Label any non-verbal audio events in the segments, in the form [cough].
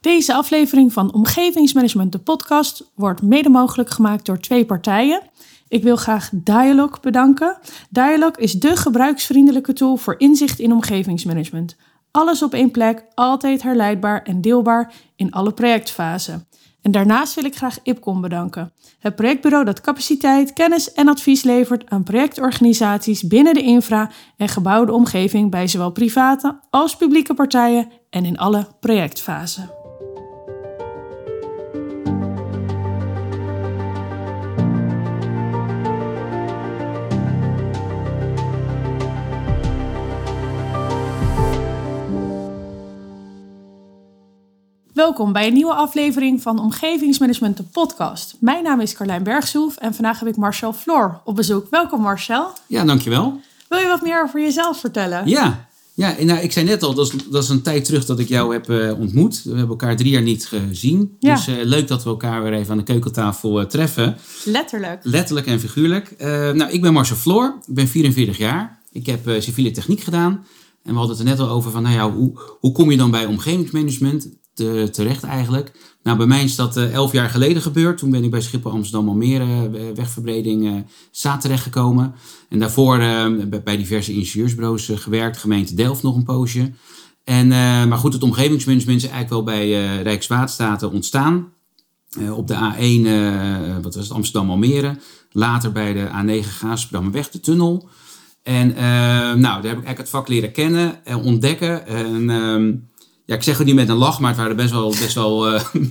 Deze aflevering van Omgevingsmanagement, de podcast, wordt mede mogelijk gemaakt door twee partijen. Ik wil graag Dialog bedanken. Dialog is de gebruiksvriendelijke tool voor inzicht in omgevingsmanagement. Alles op één plek, altijd herleidbaar en deelbaar in alle projectfasen. En daarnaast wil ik graag IPCOM bedanken. Het projectbureau dat capaciteit, kennis en advies levert aan projectorganisaties binnen de infra- en gebouwde omgeving bij zowel private als publieke partijen en in alle projectfasen. Welkom bij een nieuwe aflevering van Omgevingsmanagement, de podcast. Mijn naam is Carlijn Bergsoef en vandaag heb ik Marcel Floor op bezoek. Welkom Marcel. Ja, dankjewel. Wil je wat meer over jezelf vertellen? Ja, ja nou, ik zei net al, dat is, dat is een tijd terug dat ik jou heb uh, ontmoet. We hebben elkaar drie jaar niet gezien. Ja. Dus uh, leuk dat we elkaar weer even aan de keukentafel uh, treffen. Letterlijk. Letterlijk en figuurlijk. nou, ik ben Marcel Floor, ik ben 44 jaar. Ik heb civiele techniek gedaan. En we hadden het er net al over van, nou ja, hoe, hoe kom je dan bij omgevingsmanagement? Te, terecht eigenlijk. Nou, bij mij is dat uh, elf jaar geleden gebeurd. Toen ben ik bij Schiphol Amsterdam Almere uh, wegverbreding terecht terechtgekomen. En daarvoor bij diverse ingenieursbureaus gewerkt. Gemeente Delft nog een poosje. En, maar goed, het omgevingsmanagement is eigenlijk wel bij Rijkswaterstaat ontstaan. op de A1, wat was het, Amsterdam-Almere. Later bij de A9 Gaasbrammerweg, de tunnel. En nou, daar heb ik eigenlijk het vak leren kennen en ontdekken. En ehm, ja, ik zeg het niet met een lach, maar het waren best wel, best wel uh, [laughs]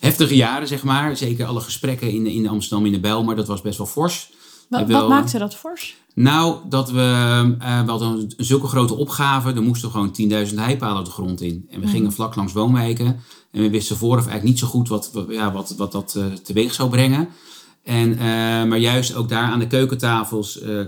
heftige jaren, zeg maar. Zeker alle gesprekken in, in Amsterdam in de Bel, maar dat was best wel fors. Wat, wat maakte dat fors? Nou, dat we, uh, we hadden zulke grote opgave. Er moesten gewoon 10.000 heipalen de grond in. En we gingen mhm. vlak langs woonwijken. En we wisten vooraf eigenlijk niet zo goed wat, ja, wat, wat dat uh, teweeg zou brengen. En, uh, maar juist ook daar aan de keukentafels uh,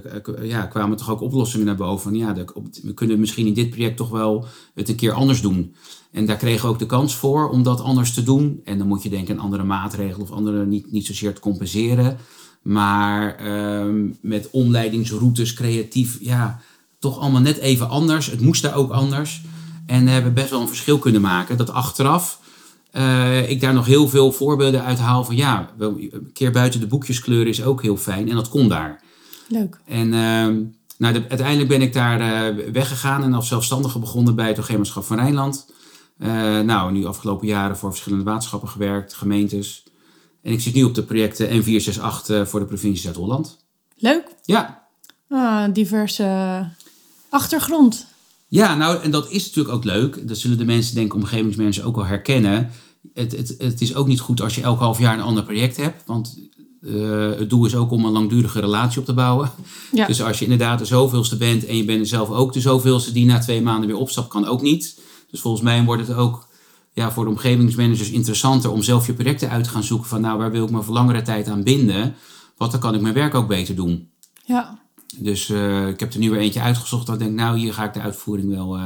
ja, kwamen toch ook oplossingen naar boven. Ja, we kunnen misschien in dit project toch wel het een keer anders doen. En daar kregen we ook de kans voor om dat anders te doen. En dan moet je denken aan andere maatregelen of andere niet, niet zozeer te compenseren. Maar uh, met omleidingsroutes, creatief, ja, toch allemaal net even anders. Het moest daar ook anders. En we hebben best wel een verschil kunnen maken. Dat achteraf uh, ik daar nog heel veel voorbeelden uit haal van ja, een keer buiten de boekjeskleur is ook heel fijn en dat kon daar. Leuk. En uh, nou, de, uiteindelijk ben ik daar uh, weggegaan en als zelfstandige begonnen bij het Hoogheemschap van Rijnland. Uh, nou, nu afgelopen jaren voor verschillende waterschappen gewerkt, gemeentes. En ik zit nu op de projecten N468 voor de provincie Zuid-Holland. Leuk. Ja. Ah, diverse achtergrond. Ja, nou, en dat is natuurlijk ook leuk. Dat zullen de mensen, denk ik, omgevingsmensen ook wel herkennen het, het, het is ook niet goed als je elk half jaar een ander project hebt. Want uh, het doel is ook om een langdurige relatie op te bouwen. Ja. Dus als je inderdaad de zoveelste bent en je bent zelf ook de zoveelste die na twee maanden weer opstapt, kan ook niet. Dus volgens mij wordt het ook ja, voor de omgevingsmanagers interessanter om zelf je projecten uit te gaan zoeken. Van nou, waar wil ik me voor langere tijd aan binden? Want dan kan ik mijn werk ook beter doen. Ja. Dus uh, ik heb er nu weer eentje uitgezocht. Dat ik denk, nou, hier ga ik de uitvoering wel, uh,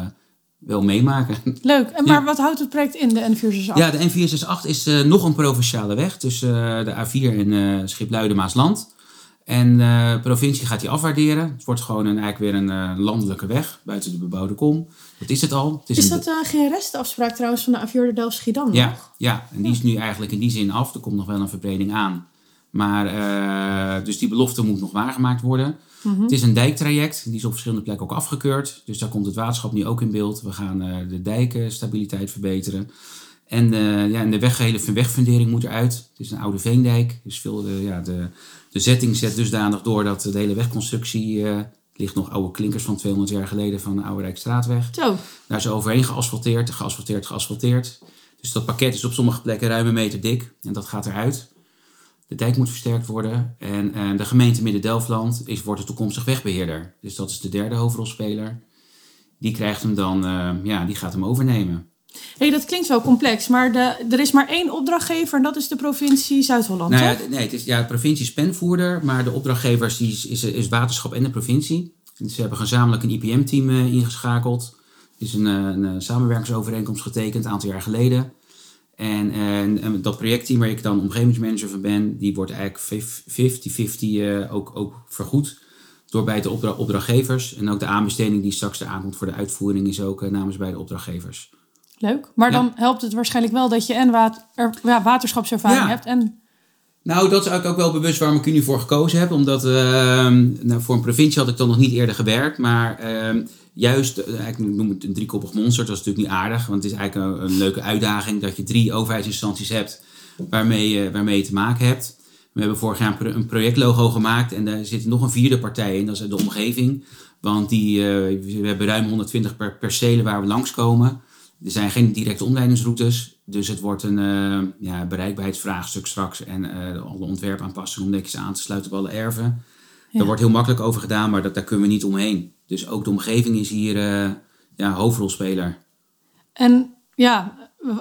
wel meemaken. [laughs] Leuk. En maar wat houdt het project in, de N468? Ja, de N468 is uh, nog een provinciale weg tussen uh, de A4 en uh, Schipluiden-Maasland. En de provincie gaat die afwaarderen. Het wordt gewoon een, eigenlijk weer een landelijke weg buiten de bebouwde kom. Dat is het al. Het is, is dat geen restafspraak trouwens van de A4 de Delft-Schiedam? Ja, ja, en die is nu eigenlijk in die zin af. Er komt nog wel een verbreding aan. Maar dus die belofte moet nog waargemaakt worden. Mhm. Het is een dijktraject, die is op verschillende plekken ook afgekeurd. Dus daar komt het waterschap nu ook in beeld. We gaan uh, de dijkenstabiliteit verbeteren. En, uh, ja, en de weggehele wegfundering moet eruit. Het is een oude veendijk. Dus veel, ja, de, de zetting zet dusdanig door dat de hele wegconstructie... ligt nog oude klinkers van 200 jaar geleden van de Oude Rijksstraatweg. Zo. Daar is overheen geasfalteerd, geasfalteerd, geasfalteerd. Dus dat pakket is op sommige plekken ruim een meter dik. En dat gaat eruit. De dijk moet versterkt worden. En, en de gemeente Midden-Delfland is, wordt de toekomstig wegbeheerder. Dus dat is de derde hoofdrolspeler. Die krijgt hem dan, uh, ja, die gaat hem overnemen. hey, dat klinkt wel complex, maar de, er is maar één opdrachtgever en dat is de provincie Zuid-Holland. Nou, ja, nee, het is ja, de provincie is penvoerder, maar de opdrachtgevers die is, is, is waterschap en de provincie. Dus ze hebben gezamenlijk een IPM-team uh, ingschakeld. Er is een, een samenwerkingsovereenkomst getekend een aantal jaar geleden. En, en, en, dat projectteam waar ik dan omgevingsmanager van ben, die wordt eigenlijk 50-50 uh, ook, ook vergoed door beide opdra opdrachtgevers. En ook de aanbesteding die straks er aankomt voor de uitvoering is ook uh, namens beide opdrachtgevers. Leuk. Maar Ja. dan helpt het waarschijnlijk wel dat je en wat, er, ja, waterschapservaring Ja. hebt. En Nou, dat is eigenlijk ook wel bewust waarom ik nu voor gekozen heb. Omdat ehm, nou, voor een provincie had ik dan nog niet eerder gewerkt. Maar ehm, juist, eh, eigenlijk ik noem het een driekoppig monster. Dat is natuurlijk niet aardig. Want het is eigenlijk een, een leuke uitdaging dat je drie overheidsinstanties hebt waarmee je, waarmee je te maken hebt. We hebben vorig jaar een, pro- een projectlogo gemaakt. En daar zit nog een vierde partij in. Dat is de omgeving. Want die, eh, we hebben ruim 120 per percelen waar we langskomen. Er zijn geen directe omleidingsroutes. Dus het wordt een eh, ja, bereikbaarheidsvraagstuk straks. En eh alle ontwerpaanpassingen om netjes aan te sluiten op alle erven. Ja. Daar wordt heel makkelijk over gedaan, maar dat, daar kunnen we niet omheen. Dus ook de omgeving is hier eh ja, hoofdrolspeler. En ja,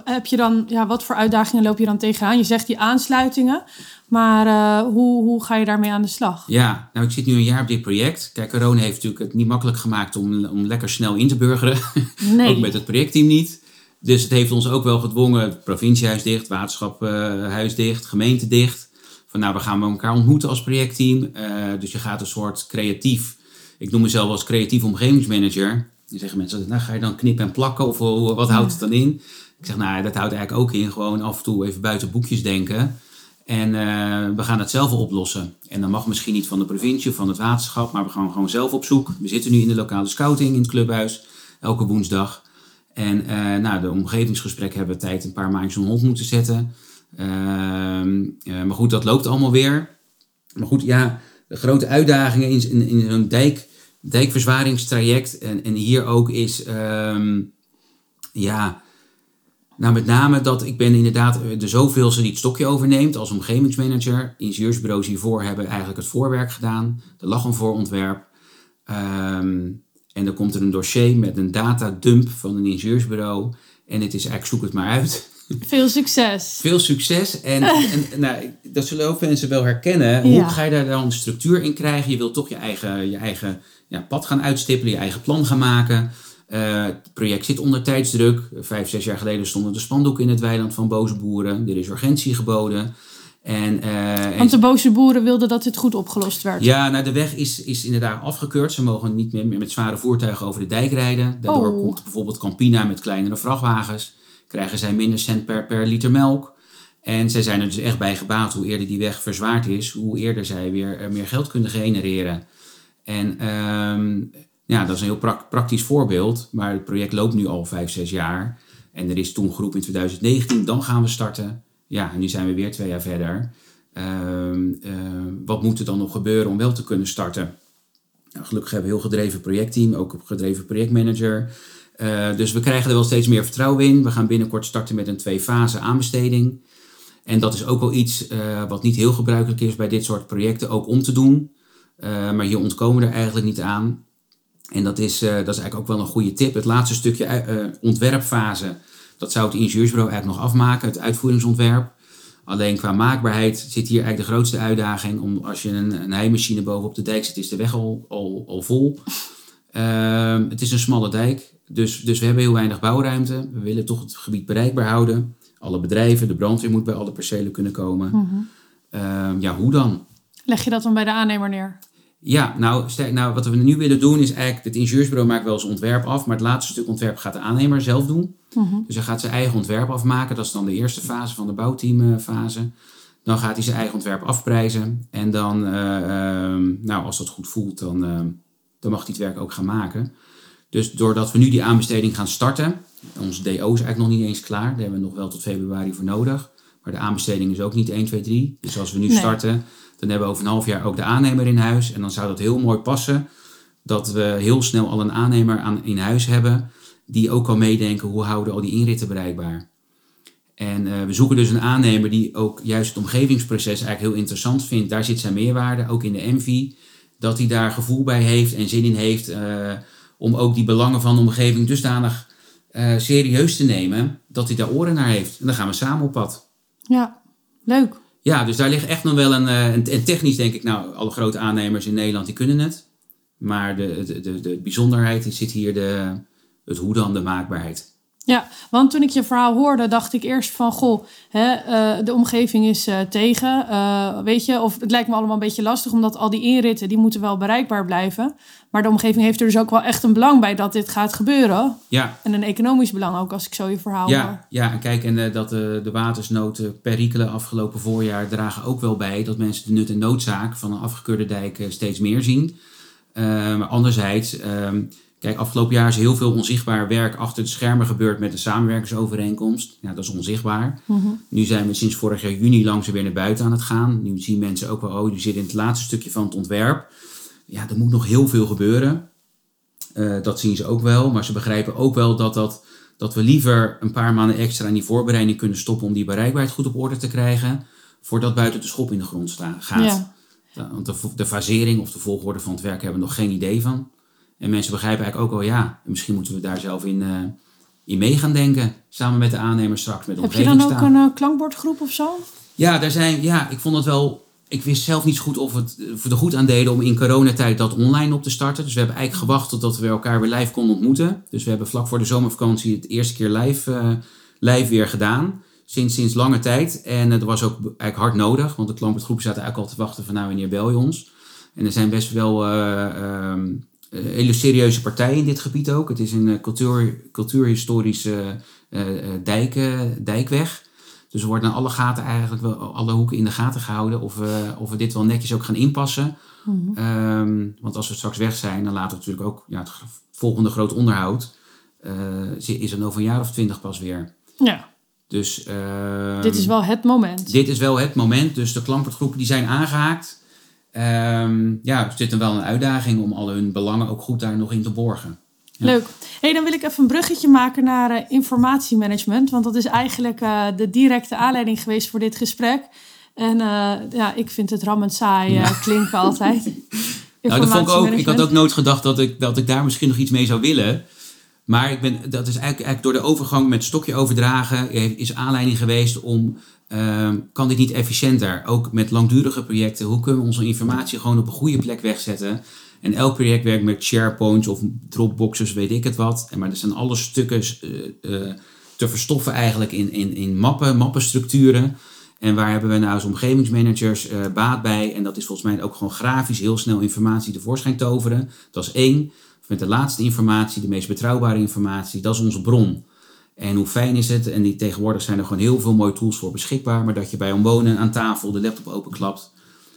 heb je dan, ja, wat voor uitdagingen loop je dan tegenaan? Je zegt die aansluitingen, maar eh, hoe, hoe ga je daarmee aan de slag? Ja, nou ik zit nu een jaar op dit project. Kijk, corona heeft natuurlijk het niet makkelijk gemaakt om, om lekker snel in te burgeren. [laughs] Nee. Ook met het projectteam niet. Dus het heeft ons ook wel gedwongen, provinciehuis dicht, waterschaphuis dicht, gemeente dicht. Van nou, we gaan elkaar ontmoeten als projectteam. Eh, dus je gaat een soort creatief, ik noem mezelf als creatief omgevingsmanager. Dan zeggen mensen, nou ga je dan knippen en plakken of hoe- wat houdt het dan in? Ik zeg, nou dat houdt eigenlijk ook in gewoon af en toe even buiten boekjes denken. En eh, we gaan het zelf oplossen. En dan mag misschien niet van de provincie of van het waterschap, maar we gaan gewoon zelf op zoek. We zitten nu in de lokale scouting in het clubhuis, elke woensdag. En eh nou, de omgevingsgesprek hebben we tijd een paar maandjes om hond moeten zetten. Ehm, eh, maar goed, dat loopt allemaal weer. Maar goed, ja, de grote uitdagingen in, in, zo'n dijk, dijkverzwaringstraject. En, en hier ook is, ehm, ja, nou met name dat ik ben inderdaad eh, de zoveelste die het stokje overneemt als omgevingsmanager. Ingenieursbureaus hiervoor hebben eigenlijk het voorwerk gedaan. Er lag een voorontwerp. Ehm, en dan komt er een dossier met een datadump van een ingenieursbureau. En het is eigenlijk zoek het maar uit. Veel succes. Veel succes. [laughs] En, en nou, dat zullen ook mensen wel herkennen. Hoe Ja. ga je daar dan structuur in krijgen? Je wilt toch je eigen, je eigen ja, pad gaan uitstippelen, je eigen plan gaan maken. Eh, het project zit onder tijdsdruk. Vijf, zes jaar geleden stonden de spandoeken in het weiland van boze boeren. Er is urgentie geboden. En, eh, Want de boze boeren wilden dat dit goed opgelost werd. ja, nou, de weg is, is inderdaad afgekeurd. Ze mogen niet meer met zware voertuigen over de dijk rijden. Daardoor Oh. komt bijvoorbeeld Campina met kleinere vrachtwagens. Krijgen zij minder cent per, per liter melk. En zij zijn er dus echt bij gebaat hoe eerder die weg verzwaard is, hoe eerder zij weer eh, meer geld kunnen genereren. En ehm, ja, dat is een heel prak- praktisch voorbeeld. Maar het project loopt nu al vijf, zes jaar. En er is toen geroepen in 2019, dan gaan we starten. Ja, en nu zijn we weer twee jaar verder. Ehm, ehm, wat moet er dan nog gebeuren om wel te kunnen starten? Nou, gelukkig hebben we een heel gedreven projectteam, ook een gedreven projectmanager. Eh, dus we krijgen er wel steeds meer vertrouwen in. We gaan binnenkort starten met een twee-fase aanbesteding. En dat is ook wel iets eh, wat niet heel gebruikelijk is bij dit soort projecten, ook om te doen. Eh, maar hier ontkomen we er eigenlijk niet aan. En dat is, dat is eigenlijk ook wel een goede tip. Het laatste stukje ontwerpfase, dat zou het ingenieursbureau eigenlijk nog afmaken, het uitvoeringsontwerp. Alleen qua maakbaarheid zit hier eigenlijk de grootste uitdaging. Om, als je een, een heimachine boven op de dijk zit, is de weg al, al, al vol. Ehm, het is een smalle dijk, dus, dus we hebben heel weinig bouwruimte. We willen toch het gebied bereikbaar houden. Alle bedrijven, de brandweer moet bij alle percelen kunnen komen. Mhm. Ehm, ja, hoe dan? Leg je dat dan bij de aannemer neer? Ja, nou, sterk, nou, wat we nu willen doen is eigenlijk... Het ingenieursbureau maakt wel zijn ontwerp af... maar het laatste stuk ontwerp gaat de aannemer zelf doen. Mhm. Dus hij gaat zijn eigen ontwerp afmaken. Dat is dan de eerste fase van de bouwteamfase. Dan gaat hij zijn eigen ontwerp afprijzen. En dan, eh, ehm, nou, als dat goed voelt, dan, ehm, dan mag hij het werk ook gaan maken. Dus doordat we nu die aanbesteding gaan starten... Onze DO is eigenlijk nog niet eens klaar. Daar hebben we nog wel tot februari voor nodig. Maar de aanbesteding is ook niet 1, 2, 3. Dus als we nu Nee. starten, dan hebben we over een half jaar ook de aannemer in huis. En dan zou dat heel mooi passen dat we heel snel al een aannemer aan, in huis hebben die ook kan meedenken hoe houden al die inritten bereikbaar. En eh, we zoeken dus een aannemer die ook juist het omgevingsproces eigenlijk heel interessant vindt. Daar zit zijn meerwaarde, ook in de MV. Dat hij daar gevoel bij heeft en zin in heeft eh, om ook die belangen van de omgeving dusdanig eh, serieus te nemen dat hij daar oren naar heeft. En dan gaan we samen op pad. Ja, leuk. Ja, dus daar ligt echt nog wel een, eh, een, en technisch denk ik, nou, alle grote aannemers in Nederland die kunnen het. Maar de, de, de, de bijzonderheid zit hier de, het hoe dan, de maakbaarheid. Ja, want toen ik je verhaal hoorde, dacht ik eerst van, goh, hè, uh, de omgeving is uh, tegen, uh, weet je, of het lijkt me allemaal een beetje lastig, omdat al die inritten, die moeten wel bereikbaar blijven. Maar de omgeving heeft er dus ook wel echt een belang bij dat dit gaat gebeuren. Ja. En een economisch belang ook, als ik zo je verhaal ja, hoor. Ja, kijk, en dat de watersnood perikelen afgelopen voorjaar dragen ook wel bij dat mensen de nut en noodzaak van een afgekeurde dijk steeds meer zien. maar anderzijds... Kijk, afgelopen jaar is heel veel onzichtbaar werk achter de schermen gebeurd met de samenwerkingsovereenkomst. Ja, dat is onzichtbaar. Mhm. Nu zijn we sinds vorig jaar juni langzaam weer naar buiten aan het gaan. Nu zien mensen ook wel, oh, die zitten in het laatste stukje van het ontwerp. Ja, er moet nog heel veel gebeuren. Uh, dat zien ze ook wel. Maar ze begrijpen ook wel dat, dat, dat we liever een paar maanden extra in die voorbereiding kunnen stoppen om die bereikbaarheid goed op orde te krijgen. Voordat buiten de schop in de grond gaat. Ja. Want de, de fasering of de volgorde van het werk hebben we nog geen idee van. En mensen begrijpen eigenlijk ook wel, ja, misschien moeten we daar zelf in, uh, in mee gaan denken. Samen met de aannemers straks, met de Heb je dan ook een uh, klankbordgroep of zo? Ja, daar zijn, ja, ik vond het wel... Ik wist zelf niet zo goed of het voor de goed aan deden om in coronatijd dat online op te starten. Dus we hebben eigenlijk gewacht totdat we elkaar weer live konden ontmoeten. Dus we hebben vlak voor de zomervakantie het eerste keer live, uh, live weer gedaan. Sinds, sinds lange tijd. En dat was ook eigenlijk hard nodig. Want de klankbordgroep zaten eigenlijk al te wachten van nou wanneer bel je ons. En er zijn best wel... Uh, hele serieuze partij in dit gebied ook. Het is een uh, cultuur, cultuurhistorische uh, dijk, dijkweg. Dus er wordt aan alle gaten eigenlijk wel, alle hoeken in de gaten gehouden of we, of we dit wel netjes ook gaan inpassen. Mm -hmm. um, want als we straks weg zijn, dan laten we natuurlijk ook ja, het volgende groot onderhoud. is er over een jaar of twintig pas weer. Ja. Dus, uh, dit is wel het moment. Dit is wel het moment. Dus de klampertgroepen die zijn aangehaakt. Um, ja, zit er wel een uitdaging om al hun belangen ook goed daar nog in te borgen. Ja. Leuk. Hey, dan wil ik even een bruggetje maken naar uh, informatiemanagement. Want dat is eigenlijk uh, de directe aanleiding geweest voor dit gesprek. En uh, ja, ik vind het rammend saai ja. [laughs] klinken altijd. nou, dat vond ik ook. Ik had ook nooit gedacht dat ik, dat ik daar misschien nog iets mee zou willen. Maar ik ben, dat is eigenlijk, eigenlijk door de overgang met stokje overdragen is aanleiding geweest om uh, kan dit niet efficiënter? Ook met langdurige projecten, hoe kunnen we onze informatie gewoon op een goede plek wegzetten? En elk project werkt met SharePoints of Dropboxes, weet ik het wat. Maar er zijn alle stukken uh, uh, te verstoffen eigenlijk in, in, in mappen, mappenstructuren. En waar hebben we nou als omgevingsmanagers baat bij? En dat is volgens mij ook gewoon grafisch heel snel informatie tevoorschijn toveren. Dat is één. Met de laatste informatie, de meest betrouwbare informatie, dat is onze bron. En hoe fijn is het? En die, tegenwoordig zijn er gewoon heel veel mooie tools voor beschikbaar. Maar dat je bij omwonen aan tafel de laptop openklapt.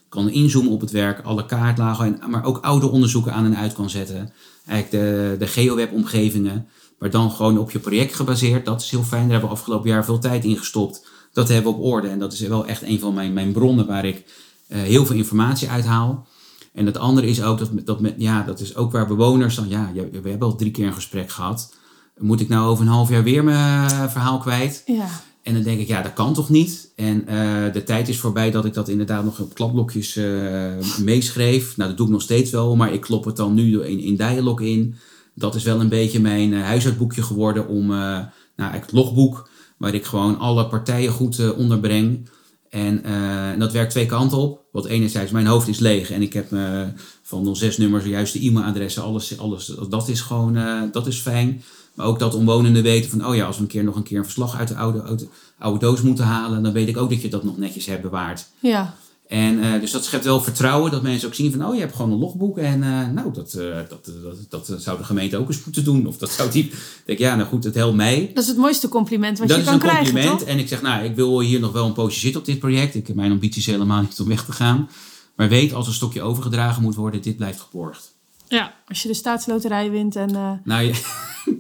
Kan inzoomen op het werk, alle kaartlagen. En, maar ook oude onderzoeken aan en uit kan zetten. Eigenlijk de, de GeoWeb-omgevingen. Maar dan gewoon op je project gebaseerd. Dat is heel fijn. Daar hebben we afgelopen jaar veel tijd in gestopt. Dat hebben we op orde. En dat is wel echt een van mijn, mijn bronnen waar ik uh, heel veel informatie uithaal. En het andere is ook dat, dat, met, ja, dat is ook waar bewoners dan, ja, we hebben al drie keer een gesprek gehad. Moet ik nou over een half jaar weer mijn verhaal kwijt? Ja. En dan denk ik, ja, dat kan toch niet? En uh, de tijd is voorbij dat ik dat inderdaad nog op kladblokjes uh, meeschreef. Nou, dat doe ik nog steeds wel, maar ik klop het dan nu in, in dialog in. Dat is wel een beetje mijn uh, huishoudboekje geworden om, nou, het logboek, waar ik gewoon alle partijen goed onderbreng. En, en, dat werkt twee kanten op. Want enerzijds, mijn hoofd is leeg en ik heb van 06 nummers juist de e-mailadressen, alles, alles, dat is gewoon, dat is fijn. Maar ook dat omwonenden weten van, oh ja, als we een keer nog een keer een verslag uit de oude, oude doos moeten halen, dan weet ik ook dat je dat nog netjes hebt bewaard. Ja. En uh, dus dat schept wel vertrouwen, dat mensen ook zien van, oh je hebt gewoon een logboek en uh, nou, dat, uh, dat, dat, dat, zou de gemeente ook eens moeten doen. Of dat zou die, denk ja, nou goed, het helpt mij. Dat is het mooiste compliment wat dat je kan krijgen, Dat is een compliment toch? en ik zeg, nou, ik wil hier nog wel een poosje zitten op dit project. Ik heb mijn ambities helemaal niet om weg te gaan. Maar weet, als een stokje overgedragen moet worden, dit blijft geborgd. Ja, als je de staatsloterij wint en... Nou ja,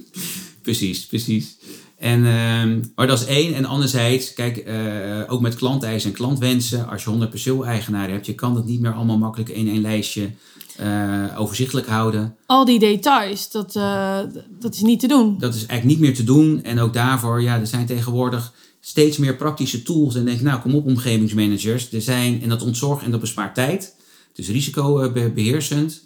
[laughs] precies, precies. En, uh, maar dat is één. En anderzijds, kijk, uh, ook met klanteisen en klantwensen. Als je 100 perceel-eigenaren hebt, je kan dat niet meer allemaal makkelijk in één lijstje uh, overzichtelijk houden. Al die details, dat, dat is niet te doen. Dat is eigenlijk niet meer te doen. En ook daarvoor, ja, er zijn tegenwoordig steeds meer praktische tools. En denk nou, kom op, omgevingsmanagers. Er zijn, en dat ontzorgt en dat bespaart tijd. Dus risicobeheersend.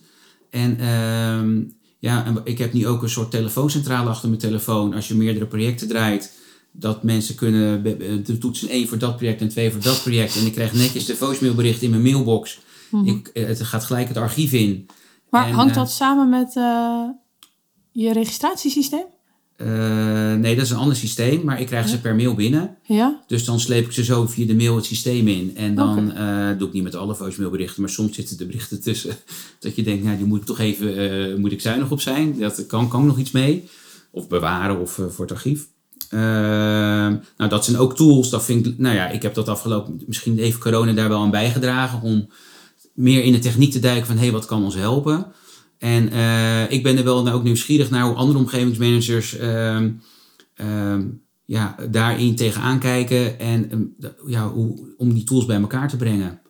En uh, ja, en ik heb nu ook een soort telefooncentrale achter mijn telefoon. Als je meerdere projecten draait, dat mensen kunnen de toetsen één voor dat project en twee voor dat project. En ik krijg netjes de voicemailbericht in mijn mailbox. Mhm. Ik, het gaat gelijk het archief in. Maar en, hangt uh, dat samen met uh, je registratiesysteem? Eh, nee, dat is een ander systeem, maar ik krijg ze per mail binnen. Ja? Dus dan sleep ik ze zo via de mail het systeem in. En dan eh, doe ik niet met alle voicemailberichten, maar soms zitten de berichten tussen. [laughs] Dat je denkt, nou, die moet ik toch even, eh, moet ik zuinig op zijn. Dat kan, kan ik nog iets mee. Of bewaren of voor het archief. Ehm, nou, dat zijn ook tools. Dat vind ik, nou ja, ik heb dat afgelopen, misschien heeft corona daar wel aan bijgedragen om meer in de techniek te duiken van, hé, hey, wat kan ons helpen? En uh, ik ben er wel nou ook nieuwsgierig naar hoe andere omgevingsmanagers uh, uh, ja, daarin tegenaan kijken en ehm, ja, hoe, om die tools bij elkaar te brengen.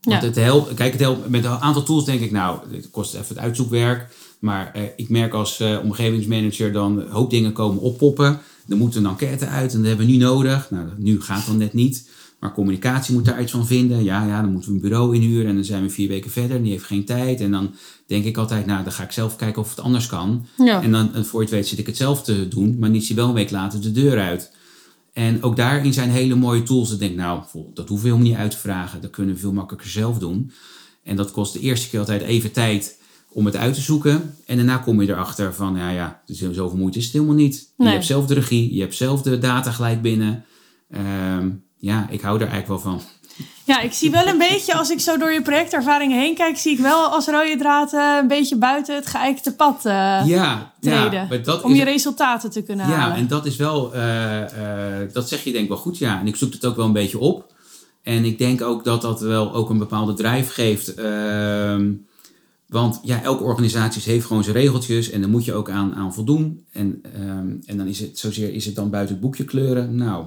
Want ja. het helpt, kijk, het helpt, met een aantal tools denk ik, nou, het kost even het uitzoekwerk. Maar eh, ik merk als uh, omgevingsmanager dan een hoop dingen komen oppoppen. Er moet een enquête uit en dat hebben we nu nodig. Nou, nu gaat dan net niet. Maar communicatie moet daar iets van vinden. Ja, ja, dan moeten we een bureau inhuren en dan zijn we vier weken verder en die heeft geen tijd. En dan denk ik altijd, nou, dan ga ik zelf kijken of het anders kan. Ja. En dan, voor je het weet, zit ik het zelf te doen, maar niet zie wel een week later de deur uit. En ook daarin zijn hele mooie tools. Ik denk, nou, dat hoeven we helemaal niet uit te vragen. Dat kunnen we veel makkelijker zelf doen. En dat kost de eerste keer altijd even tijd om het uit te zoeken. En daarna kom je erachter van, ja, ja, zoveel moeite is het helemaal niet. Je hebt zelf de regie, je hebt zelf de data gelijk binnen. Um, ja, ik hou er eigenlijk wel van. Ja, ik zie wel een beetje, als ik zo door je projectervaringen heen kijk, zie ik wel als rode draad uh, een beetje buiten het geëikte pad uh, ja, treden. Ja, dat om je resultaten te kunnen ja, halen. Ja, en dat is wel, uh, dat zeg je denk ik wel goed, ja. En ik zoek het ook wel een beetje op. En ik denk ook dat dat wel ook een bepaalde drijf geeft. Ehm, want ja, elke organisatie heeft gewoon zijn regeltjes en daar moet je ook aan, aan voldoen. En, um, en dan is het zozeer, is het dan buiten het boekje kleuren? Nou,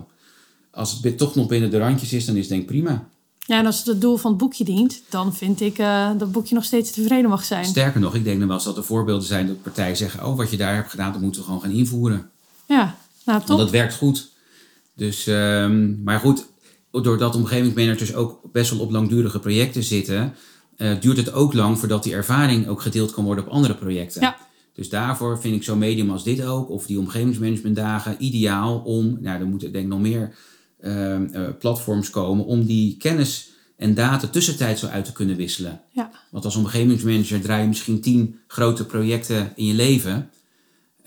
als het toch nog binnen de randjes is, dan is het denk ik prima. Ja, en als het het doel van het boekje dient, dan vind ik uh, dat het boekje nog steeds tevreden mag zijn. Sterker nog, ik denk dan wel eens dat er voorbeelden zijn dat partijen zeggen: Oh, wat je daar hebt gedaan, dat moeten we gewoon gaan invoeren. Ja, nou toch. Want dat werkt goed. Dus, um, maar goed, doordat omgevingsmanagers ook best wel op langdurige projecten zitten, uh, duurt het ook lang voordat die ervaring ook gedeeld kan worden op andere projecten. Ja. Dus daarvoor vind ik zo'n medium als dit ook, of die omgevingsmanagementdagen, ideaal om, nou, er moeten denk ik nog meer uh, uh, platforms komen om die kennis en data tussentijds zo uit te kunnen wisselen. Ja. Want als omgevingsmanager draai je misschien tien grote projecten in je leven.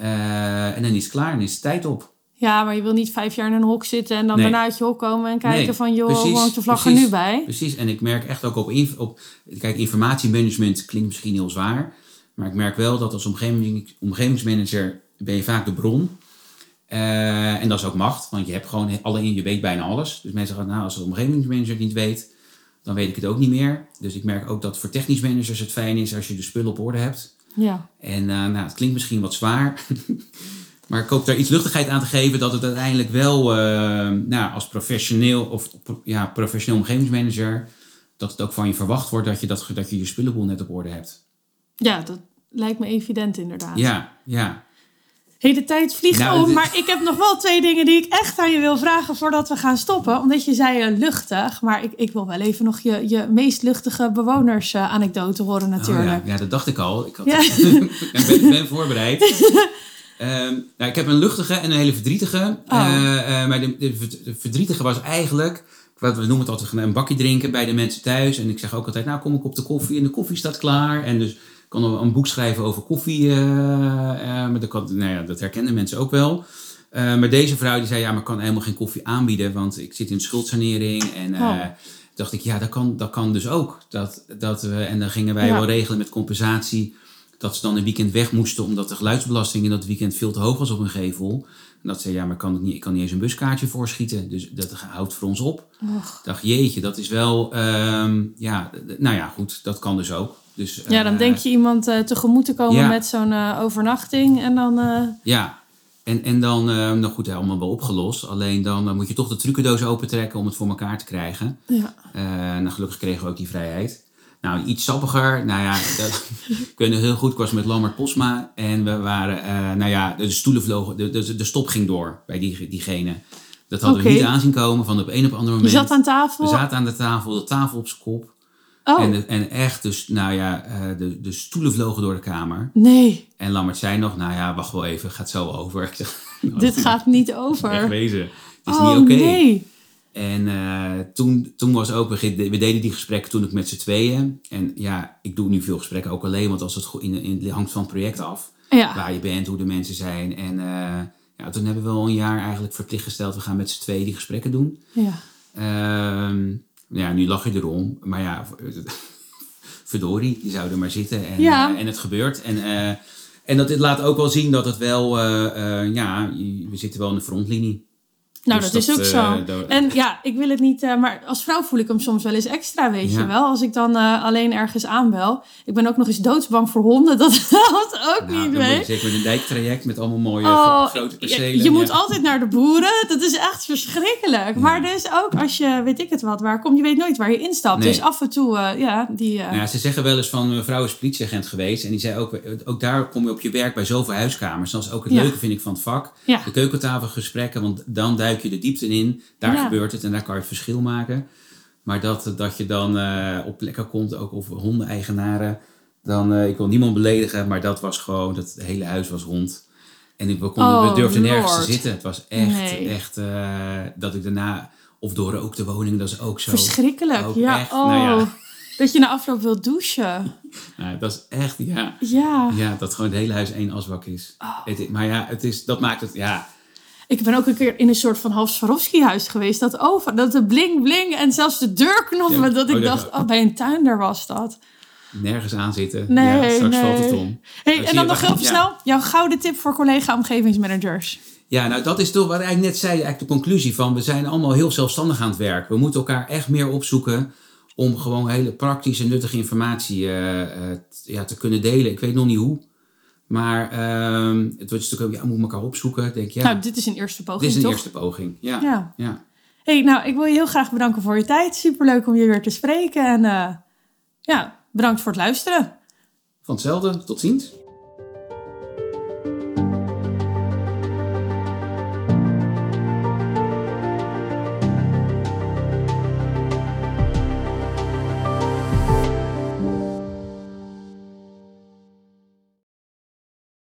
Uh, en dan is het klaar en is het tijd op. Ja, maar je wil niet vijf jaar in een hok zitten en dan daarna uit je hok komen en kijken van joh, precies, hangt de vlag er nu bij? Precies, en ik merk echt ook op, op kijk, informatiemanagement klinkt misschien heel zwaar. Maar ik merk wel dat als omgeving, omgevingsmanager ben je vaak de bron. Uh, en dat is ook macht, want je hebt gewoon alle in, je weet bijna alles. Dus mensen zeggen, nou, als de omgevingsmanager het niet weet, dan weet ik het ook niet meer. Dus ik merk ook dat voor technisch managers het fijn is als je de spullen op orde hebt. Ja. En uh, nou, het klinkt misschien wat zwaar, [laughs] maar ik hoop daar iets luchtigheid aan te geven dat het uiteindelijk wel, uh, nou, als professioneel of ja, professioneel omgevingsmanager, dat het ook van je verwacht wordt dat je, dat, dat je je spullenboel net op orde hebt. Ja, dat lijkt me evident inderdaad. Ja, ja. Hey, de tijd vliegt nou, om, maar ik heb nog wel twee dingen die ik echt aan je wil vragen voordat we gaan stoppen. Omdat je zei uh, luchtig, maar ik, ik wil wel even nog je, je meest luchtige bewoners-anekdote uh, horen natuurlijk. Oh, ja. ja. dat dacht ik al. Ik had, ja. [laughs] ben, ben voorbereid. um, [laughs] nou, ik heb een luchtige en een hele verdrietige. Oh. Uh, maar de, de, verdrietige was eigenlijk, we noemen het altijd een bakje drinken bij de mensen thuis. En ik zeg ook altijd, nou kom ik op de koffie en de koffie staat klaar. En dus kan een boek schrijven over koffie. Uh, uh, maar dat, kan, nou ja, dat herkennen mensen ook wel. Uh, maar deze vrouw die zei, ja, maar ik kan helemaal geen koffie aanbieden, want ik zit in schuldsanering. En oh. dacht ik, ja, dat kan, dat kan dus ook. Dat, dat we, en dan gingen wij ja. wel regelen met compensatie dat ze dan een weekend weg moesten omdat de geluidsbelasting in dat weekend veel te hoog was op hun gevel. En dat ze, ja, maar ik kan, het niet, ik kan niet eens een buskaartje voorschieten. Dus dat houdt voor ons op. Och. dacht, jeetje, dat is wel, um, ja, nou ja, goed, dat kan dus ook. Dus, ja, dan uh, denk je iemand uh, tegemoet te komen ja. met zo'n uh, overnachting en dan... Ja, en, en dan, nou goed, allemaal wel opgelost. Alleen dan moet je toch de trucendoos opentrekken om het voor elkaar te krijgen. Ja. nou, gelukkig kregen we ook die vrijheid. Nou, iets sappiger. Nou ja, dat, [laughs] ik weet nog heel goed. Ik was met Lambert Posma. En we waren, uh, nou ja, de stoelen vlogen. De, de, de stop ging door bij die, diegene. Dat hadden okay. we niet aanzien komen van op een op andere moment. Je zat aan tafel? We zaten aan de tafel, de tafel op zijn kop. Oh. En, en echt, dus, nou ja, uh, de, de stoelen vlogen door de kamer. Nee. En Lambert zei nog, nou ja, wacht wel even, gaat zo over. Ik [laughs] nou, Dit gaat niet over. Echt wezen. Het is oh, niet oké. Okay. nee. En uh, toen, toen was ook, we, deden die gesprekken toen ik met z'n tweeën. En ja, ik doe nu veel gesprekken ook alleen, want als het in, in, hangt van het project af. Ja. Waar je bent, hoe de mensen zijn. En eh, ja, toen hebben we al een jaar eigenlijk verplicht gesteld. We gaan met z'n tweeën die gesprekken doen. Ja. Ehm, ja, nu lach je erom. Maar ja, [laughs] verdorie, die zouden maar zitten. En, Ja. eh, en het gebeurt. En, eh, en dat dit laat ook wel zien dat het wel... eh, eh, ja, we zitten wel in de frontlinie. Nou, Dus dat, is ook eh, zo. dat- En ja, ik wil het niet, eh, maar als vrouw voel ik hem soms wel eens extra, weet Ja. je wel. Als ik dan eh, alleen ergens aanbel. Ik ben ook nog eens doodsbang voor honden, [laughs] dat helpt ook nou, niet mee. zeker met een dijktraject met allemaal mooie Oh, gro- grote percelen. je moet ja. altijd naar de boeren. Dat is echt verschrikkelijk. Maar dus ook als je, weet ik het wat, waar komt, je weet nooit waar je instapt. Nee. Dus af en toe, eh, ja, die... eh, Nou ja, ze zeggen wel eens van, mijn vrouw is politieagent geweest. En die zei ook, ook daar kom je op je werk bij zoveel huiskamers. Dat is ook het leuke vind ik van het vak. De keukentafelgesprekken, want dan duik je de diepte in. Daar Ja. gebeurt het en daar kan je het verschil maken. Maar dat, dat je dan eh, op plekken komt, ook of hondeneigenaren. Dan, eh, ik wil niemand beledigen, maar dat was gewoon, dat hele huis was hond. En ik, we, konden, Oh, we durfden nergens te zitten. Het was echt, Nee. echt eh, dat ik daarna, of door ook de woning, dat is ook zo. verschrikkelijk. Ook ja, echt, oh. nou ja. Dat je na afloop wilt douchen. [laughs] Nou, dat is echt, ja. Ja. Ja, dat gewoon het hele huis één asbak is. Oh. Het is- maar ja, het is, dat maakt het, ja. Ik ben ook een keer in een soort van half Swarovski-huis geweest. Dat over, dat de bling bling en zelfs de deurknoppen. Ja. Dat ik Oh, dacht, oh, bij een tuinder was dat. Nergens aan zitten. Nee, ja, straks nee. valt het om. Hey, zie en dan nog heel snel. Jouw gouden tip voor collega-omgevingsmanagers. Ja, nou dat is toch wat ik net zei, eigenlijk de conclusie van we zijn allemaal heel zelfstandig aan het werk. We moeten elkaar echt meer opzoeken om gewoon hele praktische, nuttige informatie eh, eh, ja, te kunnen delen. Ik weet nog niet hoe, maar ehm, het wordt stuk ook, ja, we moeten elkaar opzoeken. Denk, ja, Nou, dit is een eerste poging, dit is een toch? eerste poging. Ja, Ja. ja. Hey, nou, ik wil je heel graag bedanken voor je tijd. Superleuk om je weer te spreken. En eh, ja, bedankt voor het luisteren. Van hetzelfde, tot ziens.